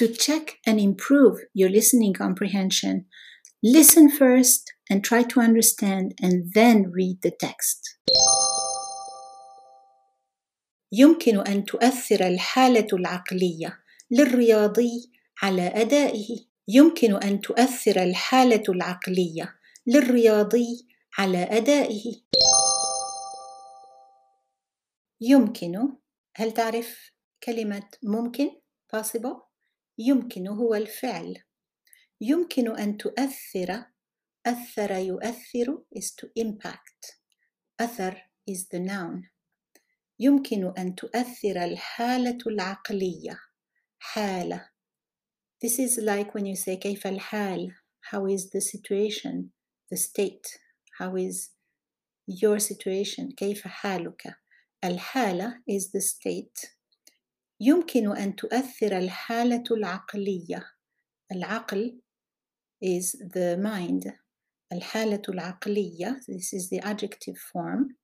to check and improve your listening comprehension, listen first and try to understand and then read the text. يمكن أن تؤثر الحالة العقلية للرياضي على أدائه. يمكن أن تؤثر الحالة العقلية للرياضي على أدائه. يمكن هل تعرف كلمة ممكن possible يمكن هو الفعل يمكن أن تؤثر أثر يؤثر is to impact أثر is the noun يمكن أن تؤثر الحالة العقلية حالة This is like when you say كيف الحال How is the situation The state How is your situation كيف حالك الحالة is the state يمكن أن تؤثر الحالة العقلية. العقل is the mind. الحالة العقلية this is the adjective form.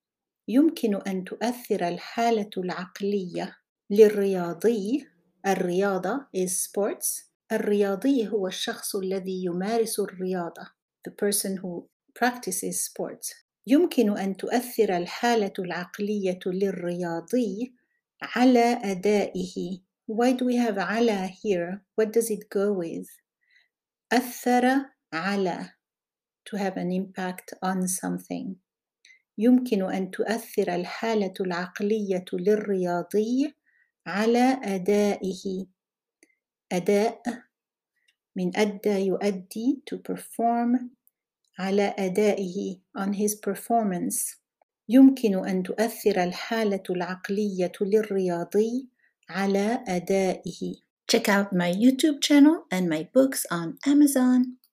يمكن أن تؤثر الحالة العقلية للرياضي. الرياضة is sports. الرياضي هو الشخص الذي يمارس الرياضة. The person who practices sports. يمكن أن تؤثر الحالة العقلية للرياضي على أدائه Why do we have على here? What does it go with? أثر على to have an impact on something يمكن أن تؤثر الحالة العقلية للرياضي على أدائه أداء من أدى يؤدي to perform على أدائه on his performance يمكن أن تؤثر الحالة العقلية للرياضي على أدائه. Check out my YouTube channel and my books on Amazon.